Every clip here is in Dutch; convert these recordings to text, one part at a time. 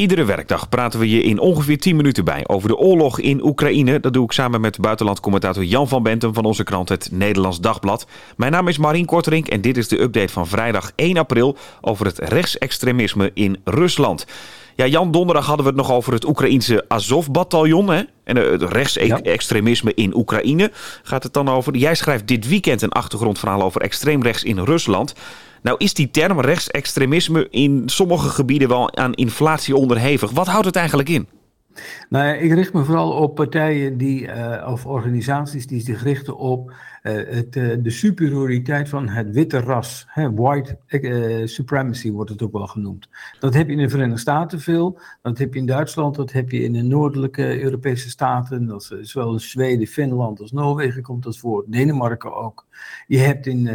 Iedere werkdag praten we je in ongeveer 10 minuten bij over de oorlog in Oekraïne. Dat doe ik samen met buitenlandcommentator Jan van Bentum van onze krant Het Nederlands Dagblad. Mijn naam is Marien Korterink en dit is de update van vrijdag 1 april over het rechtsextremisme in Rusland. Ja, Jan, donderdag hadden we het nog over het Oekraïense Azov-bataljon. En het rechtsextremisme in Oekraïne gaat het dan over. Jij schrijft dit weekend een achtergrondverhaal over extreemrechts in Rusland. Nou is die term rechtsextremisme in sommige gebieden wel aan inflatie onderhevig. Wat houdt het eigenlijk in? Nou ja, ik richt me vooral op partijen die, uh, of organisaties die zich richten op uh, het, uh, de superioriteit van het witte ras. Hè, white supremacy wordt het ook wel genoemd. Dat heb je in de Verenigde Staten veel, dat heb je in Duitsland, dat heb je in de noordelijke Europese staten, dat is zowel in Zweden, Finland als Noorwegen komt dat voor, Denemarken ook. Je hebt in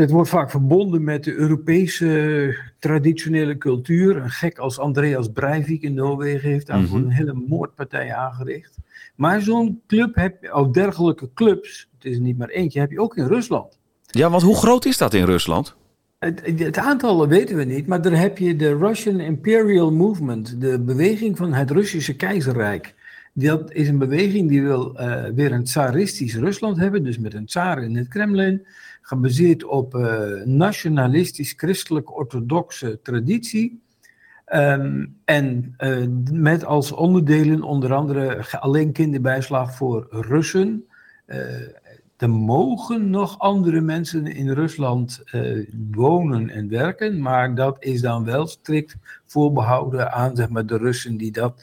het wordt vaak verbonden met de Europese traditionele cultuur. Een gek als Andreas Breivik in Noorwegen heeft daarvoor mhm. een hele moordpartij aangericht. Maar zo'n club heb je, ook dergelijke clubs, het is niet maar eentje, heb je ook in Rusland. Ja, want hoe groot is dat in Rusland? Het, het, aantal weten we niet, maar daar heb je de Russian Imperial Movement, de beweging van het Russische keizerrijk. Dat is een beweging die wil uh, weer een tsaristisch Rusland hebben, dus met een tsaar in het Kremlin gebaseerd op uh, nationalistisch-christelijk-orthodoxe traditie. Um, en uh, met als onderdelen onder andere alleen kinderbijslag voor Russen. Er mogen nog andere mensen in Rusland wonen en werken, maar dat is dan wel strikt voorbehouden aan zeg maar, de Russen die dat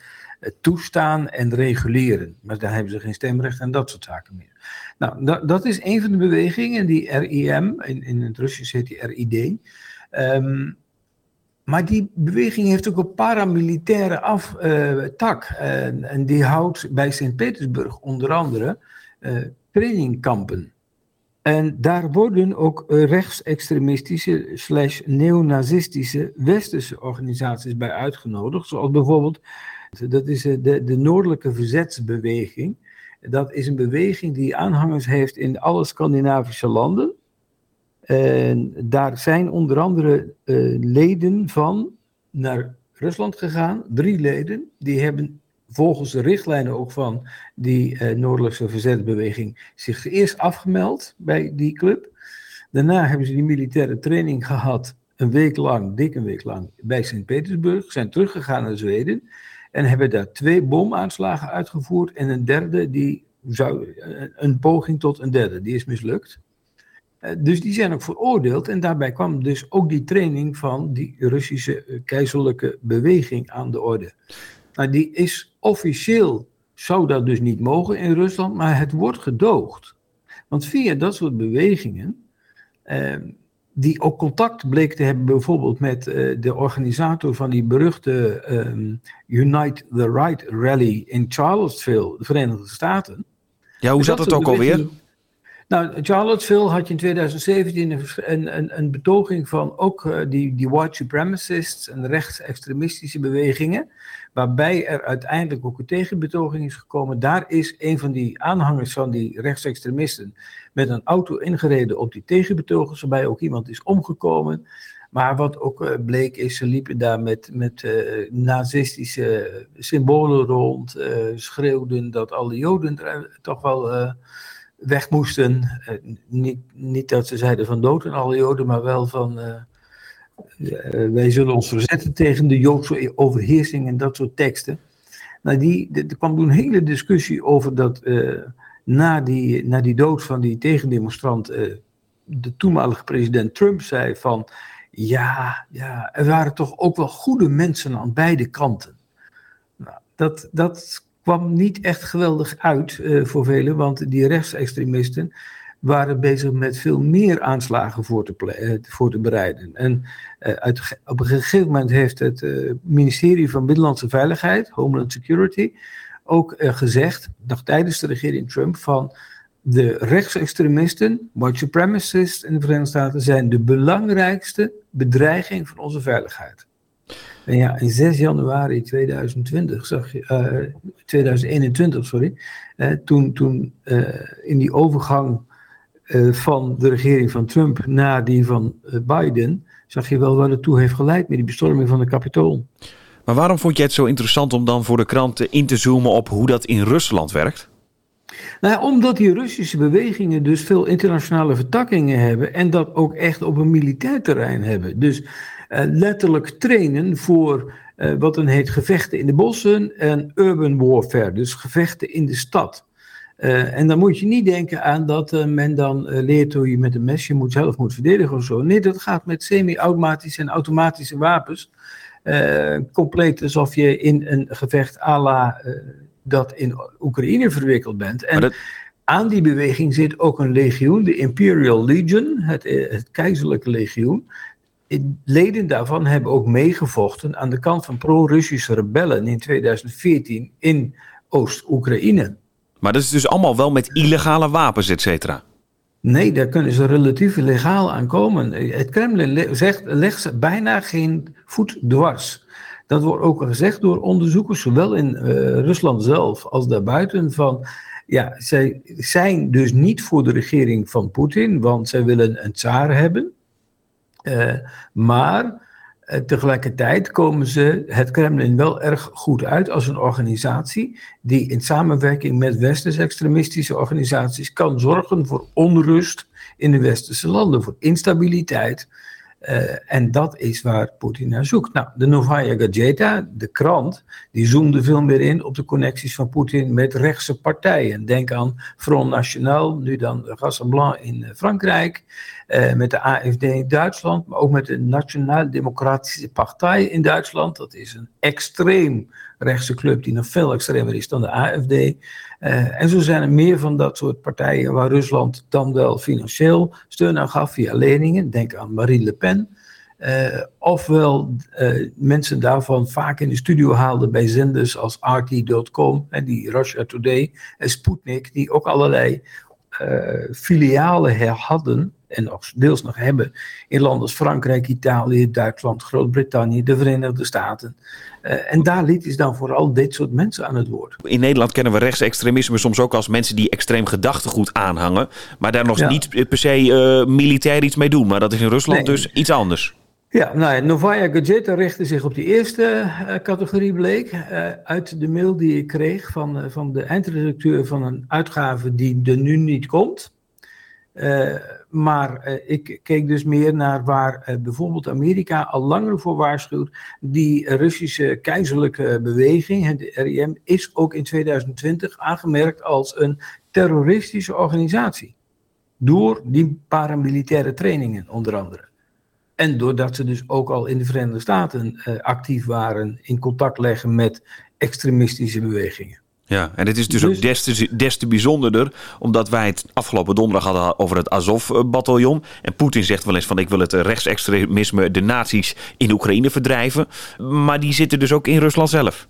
toestaan en reguleren. Maar daar hebben ze geen stemrecht en dat soort zaken meer. Nou, dat, dat is een van de bewegingen, die RIM, in, in het Russisch heet die RID. Um, maar die beweging heeft ook een paramilitaire aftak. Uh, uh, en die houdt bij Sint-Petersburg onder andere uh, trainingkampen. En daar worden ook rechtsextremistische slash neonazistische westerse organisaties bij uitgenodigd. Zoals bijvoorbeeld, dat is de, de Noordelijke Verzetsbeweging. Dat is een beweging die aanhangers heeft in alle Scandinavische landen. En daar zijn onder andere uh, leden van naar Rusland gegaan, drie leden. Die hebben volgens de richtlijnen ook van die uh, Noordelijkse Verzetbeweging zich eerst afgemeld bij die club. Daarna hebben ze die militaire training gehad, een week lang, dik een week lang, bij Sint-Petersburg. Zijn teruggegaan naar Zweden. En hebben daar twee bomaanslagen uitgevoerd en een derde die zou, een poging tot een derde, die is mislukt. Eh, dus die zijn ook veroordeeld en daarbij kwam dus ook die training van die Russische eh, keizerlijke beweging aan de orde. Nou, die is officieel, zou dat dus niet mogen in Rusland, maar het wordt gedoogd. Want via dat soort bewegingen, eh, die ook contact bleek te hebben bijvoorbeeld met uh, de organisator van die beruchte um, Unite the Right rally in Charlottesville, de Verenigde Staten. Ja, hoe zat het ook alweer? Nou, Charlottesville had je in 2017 een, een, een betoging van ook uh, die, die white supremacists en rechtsextremistische bewegingen, waarbij er uiteindelijk ook een tegenbetoging is gekomen. Daar is een van die aanhangers van die rechtsextremisten met een auto ingereden op die tegenbetogers, waarbij ook iemand is omgekomen. Maar wat ook uh, bleek is, ze liepen daar met, met uh, nazistische symbolen rond, schreeuwden dat alle Joden toch wel weg moesten. Uh, niet, niet dat ze zeiden van dood en alle Joden, maar wel van uh, uh, wij zullen ons verzetten tegen de Joodse overheersing en dat soort teksten. Nou, die, er kwam toen een hele discussie over dat na, die, na die dood van die tegendemonstrant de toenmalige president Trump zei van ja, ja, er waren toch ook wel goede mensen aan beide kanten. Nou, dat, dat kwam niet echt geweldig uit uh, voor velen, want die rechtsextremisten waren bezig met veel meer aanslagen voor te, uh, voor te bereiden. En uit, op een gegeven moment heeft het ministerie van Binnenlandse Veiligheid, Homeland Security, ook gezegd, nog tijdens de regering Trump, van de rechtsextremisten, white supremacists in de Verenigde Staten, zijn de belangrijkste bedreiging van onze veiligheid. En ja, in 6 januari 2020 zag je, uh, 2021, sorry, uh, toen, toen uh, in die overgang eh, van de regering van Trump naar die van Biden, zag je wel waar het toe heeft geleid met die bestorming van de Capitool. Maar waarom vond jij het zo interessant om dan voor de kranten in te zoomen op hoe dat in Rusland werkt? Nou, omdat die Russische bewegingen dus veel internationale vertakkingen hebben en dat ook echt op een militair terrein hebben. Dus letterlijk trainen voor uh, wat dan heet gevechten in de bossen en urban warfare, dus gevechten in de stad. Uh, en dan moet je niet denken aan dat men dan leert hoe je met een mesje moet, zelf moet verdedigen of zo. Nee, dat gaat met semi-automatische en automatische wapens. compleet alsof je in een gevecht à la dat in Oekraïne verwikkeld bent. En aan die beweging zit ook een legioen, de Imperial Legion, het, eh, het keizerlijke legioen. Leden daarvan hebben ook meegevochten aan de kant van pro-Russische rebellen in 2014 in Oost-Oekraïne. Maar dat is dus allemaal wel met illegale wapens, et cetera? Nee, daar kunnen ze relatief legaal aan komen. Het Kremlin zegt, legt bijna geen voet dwars. Dat wordt ook gezegd door onderzoekers, zowel in uh, Rusland zelf als daarbuiten, van ja, zij zijn dus niet voor de regering van Poetin, want zij willen een tsaar hebben. Uh, maar uh, tegelijkertijd komen ze het Kremlin wel erg goed uit als een organisatie die in samenwerking met westerse extremistische organisaties kan zorgen voor onrust in de westerse landen, voor instabiliteit. Uh, en dat is waar Poetin naar zoekt. Nou, de Novaya Gazeta, de krant, die zoomde veel meer in op de connecties van Poetin met rechtse partijen. Denk aan Front National, nu dan Rassemblement in eh, Frankrijk, uh, met de AFD in Duitsland, maar ook met de Nationaal Democratische Partij in Duitsland. Dat is een extreem rechtse club die nog veel extremer is dan de AFD. Uh, en zo zijn er meer van dat soort partijen waar Rusland dan wel financieel steun aan gaf via leningen. Denk aan Marine Le Pen. Uh, ofwel uh, mensen daarvan vaak in de studio haalden bij zenders als RT.com en die Russia Today en Sputnik, die ook allerlei filialen hadden en nog, deels nog hebben in landen als Frankrijk, Italië, Duitsland, Groot-Brittannië, de Verenigde Staten. Uh, en daar liet is dan vooral dit soort mensen aan het woord. In Nederland kennen we rechtsextremisme soms ook als mensen die extreem gedachtegoed aanhangen, maar daar nog ja. niet per se uh, militair iets mee doen. Maar dat is in Rusland nee. dus iets anders. Ja, nou, Novaya Gazeta richtte zich op die eerste uh, categorie, bleek. Uh, uit de mail die ik kreeg van, uh, van de eindredacteur van een uitgave die er nu niet komt. maar ik keek dus meer naar waar bijvoorbeeld Amerika al langer voor waarschuwt. Die Russische keizerlijke beweging, de RIM, is ook in 2020 aangemerkt als een terroristische organisatie. Door die paramilitaire trainingen, onder andere. En doordat ze dus ook al in de Verenigde Staten uh, actief waren in contact leggen met extremistische bewegingen. Ja, en het is dus, dus ook des te, des te bijzonderder, omdat wij het afgelopen donderdag hadden over het Azov-bataljon. En Poetin zegt wel eens van ik wil het rechtsextremisme, de nazi's in Oekraïne verdrijven. Maar die zitten dus ook in Rusland zelf.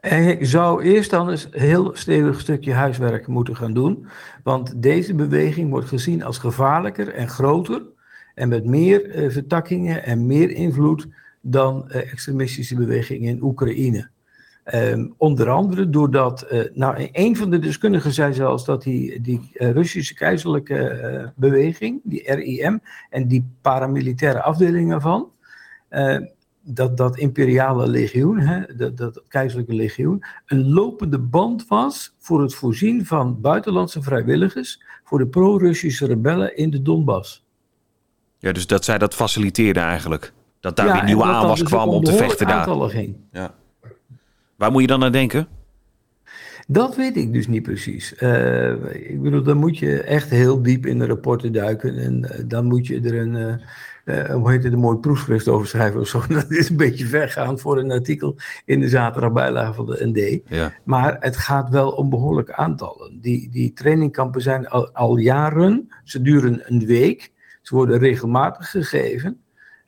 Hij zou eerst dan eens een heel stevig stukje huiswerk moeten gaan doen. Want deze beweging wordt gezien als gevaarlijker en groter en met meer uh, vertakkingen en meer invloed dan uh, extremistische bewegingen in Oekraïne. Um, onder andere doordat, uh, nou, een van de deskundigen zei zelfs dat die, die Russische keizerlijke beweging, die RIM, en die paramilitaire afdelingen van, dat, dat imperiale legioen, hè, dat, dat keizerlijke legioen, een lopende band was voor het voorzien van buitenlandse vrijwilligers voor de pro-Russische rebellen in de Donbass. Ja, dus dat zij dat faciliteerden eigenlijk. Dat daar ja, weer nieuwe aanwas dus kwam om te vechten daar. Ging. Ja. Waar moet je dan naar denken? Dat weet ik dus niet precies. Uh, ik bedoel, dan moet je echt heel diep in de rapporten duiken. En uh, dan moet je er een, uh, hoe heet het, een mooi proefschrift over schrijven of zo. Dat is een beetje vergaand voor een artikel in de zaterdagbijlage van de ND. Ja. Maar het gaat wel om behoorlijke aantallen. Die, die trainingkampen zijn al, al jaren. Ze duren een week. Ze worden regelmatig gegeven.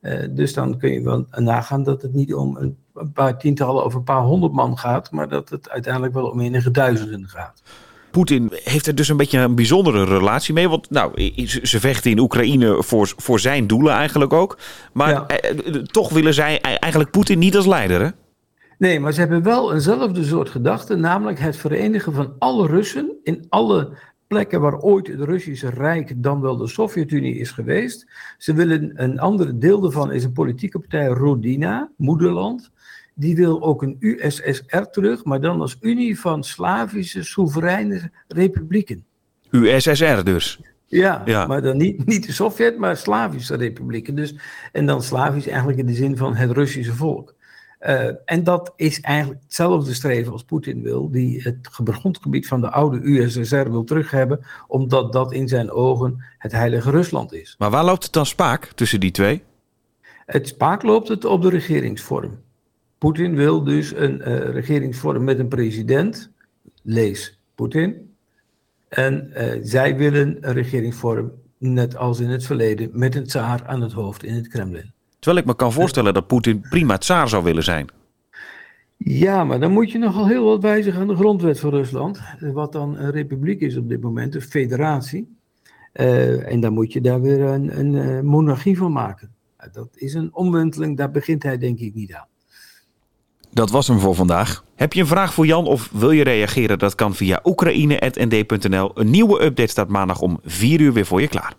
Uh, dus dan kun je wel nagaan dat het niet om een, een, paar tientallen of een paar honderd man gaat, maar dat het uiteindelijk wel om enige duizenden gaat. Poetin heeft er dus een beetje een bijzondere relatie mee. Want nou, ze vechten in Oekraïne voor, voor zijn doelen eigenlijk ook. Maar ja. eh, toch willen zij eigenlijk Poetin niet als leider, hè? Nee, maar ze hebben wel eenzelfde soort gedachte, namelijk het verenigen van alle Russen in alle plekken waar ooit het Russische Rijk, dan wel de Sovjet-Unie is geweest. Ze willen een ander deel daarvan is een politieke partij, Rodina, Moederland. die wil ook een USSR terug, maar dan als Unie van Slavische Soevereine Republieken. USSR dus? Ja, ja, maar dan niet, niet de Sovjet, maar Slavische republieken. Dus, en dan Slavisch eigenlijk in de zin van het Russische volk. Uh, en dat is eigenlijk hetzelfde streven als Poetin wil, die het grondgebied van de oude USSR wil terughebben, omdat dat in zijn ogen het heilige Rusland is. Maar waar loopt het dan spaak tussen die twee? Het spaak loopt het op de regeringsvorm. Poetin wil dus een uh, regeringsvorm met een president, lees Poetin. En uh, zij willen een regeringsvorm, net als in het verleden, met een tsaar aan het hoofd in het Kremlin. Terwijl ik me kan voorstellen dat Poetin prima tsaar zou willen zijn. Ja, maar dan moet je nogal heel wat wijzigen aan de grondwet van Rusland. Wat dan een republiek is op dit moment, een federatie. Uh, en dan moet je daar weer een, een uh, monarchie van maken. Dat is een omwenteling, daar begint hij denk ik niet aan. Dat was hem voor vandaag. Heb je een vraag voor Jan of wil je reageren? Dat kan via oekraïne.nd.nl. Een nieuwe update staat maandag om 4 uur weer voor je klaar.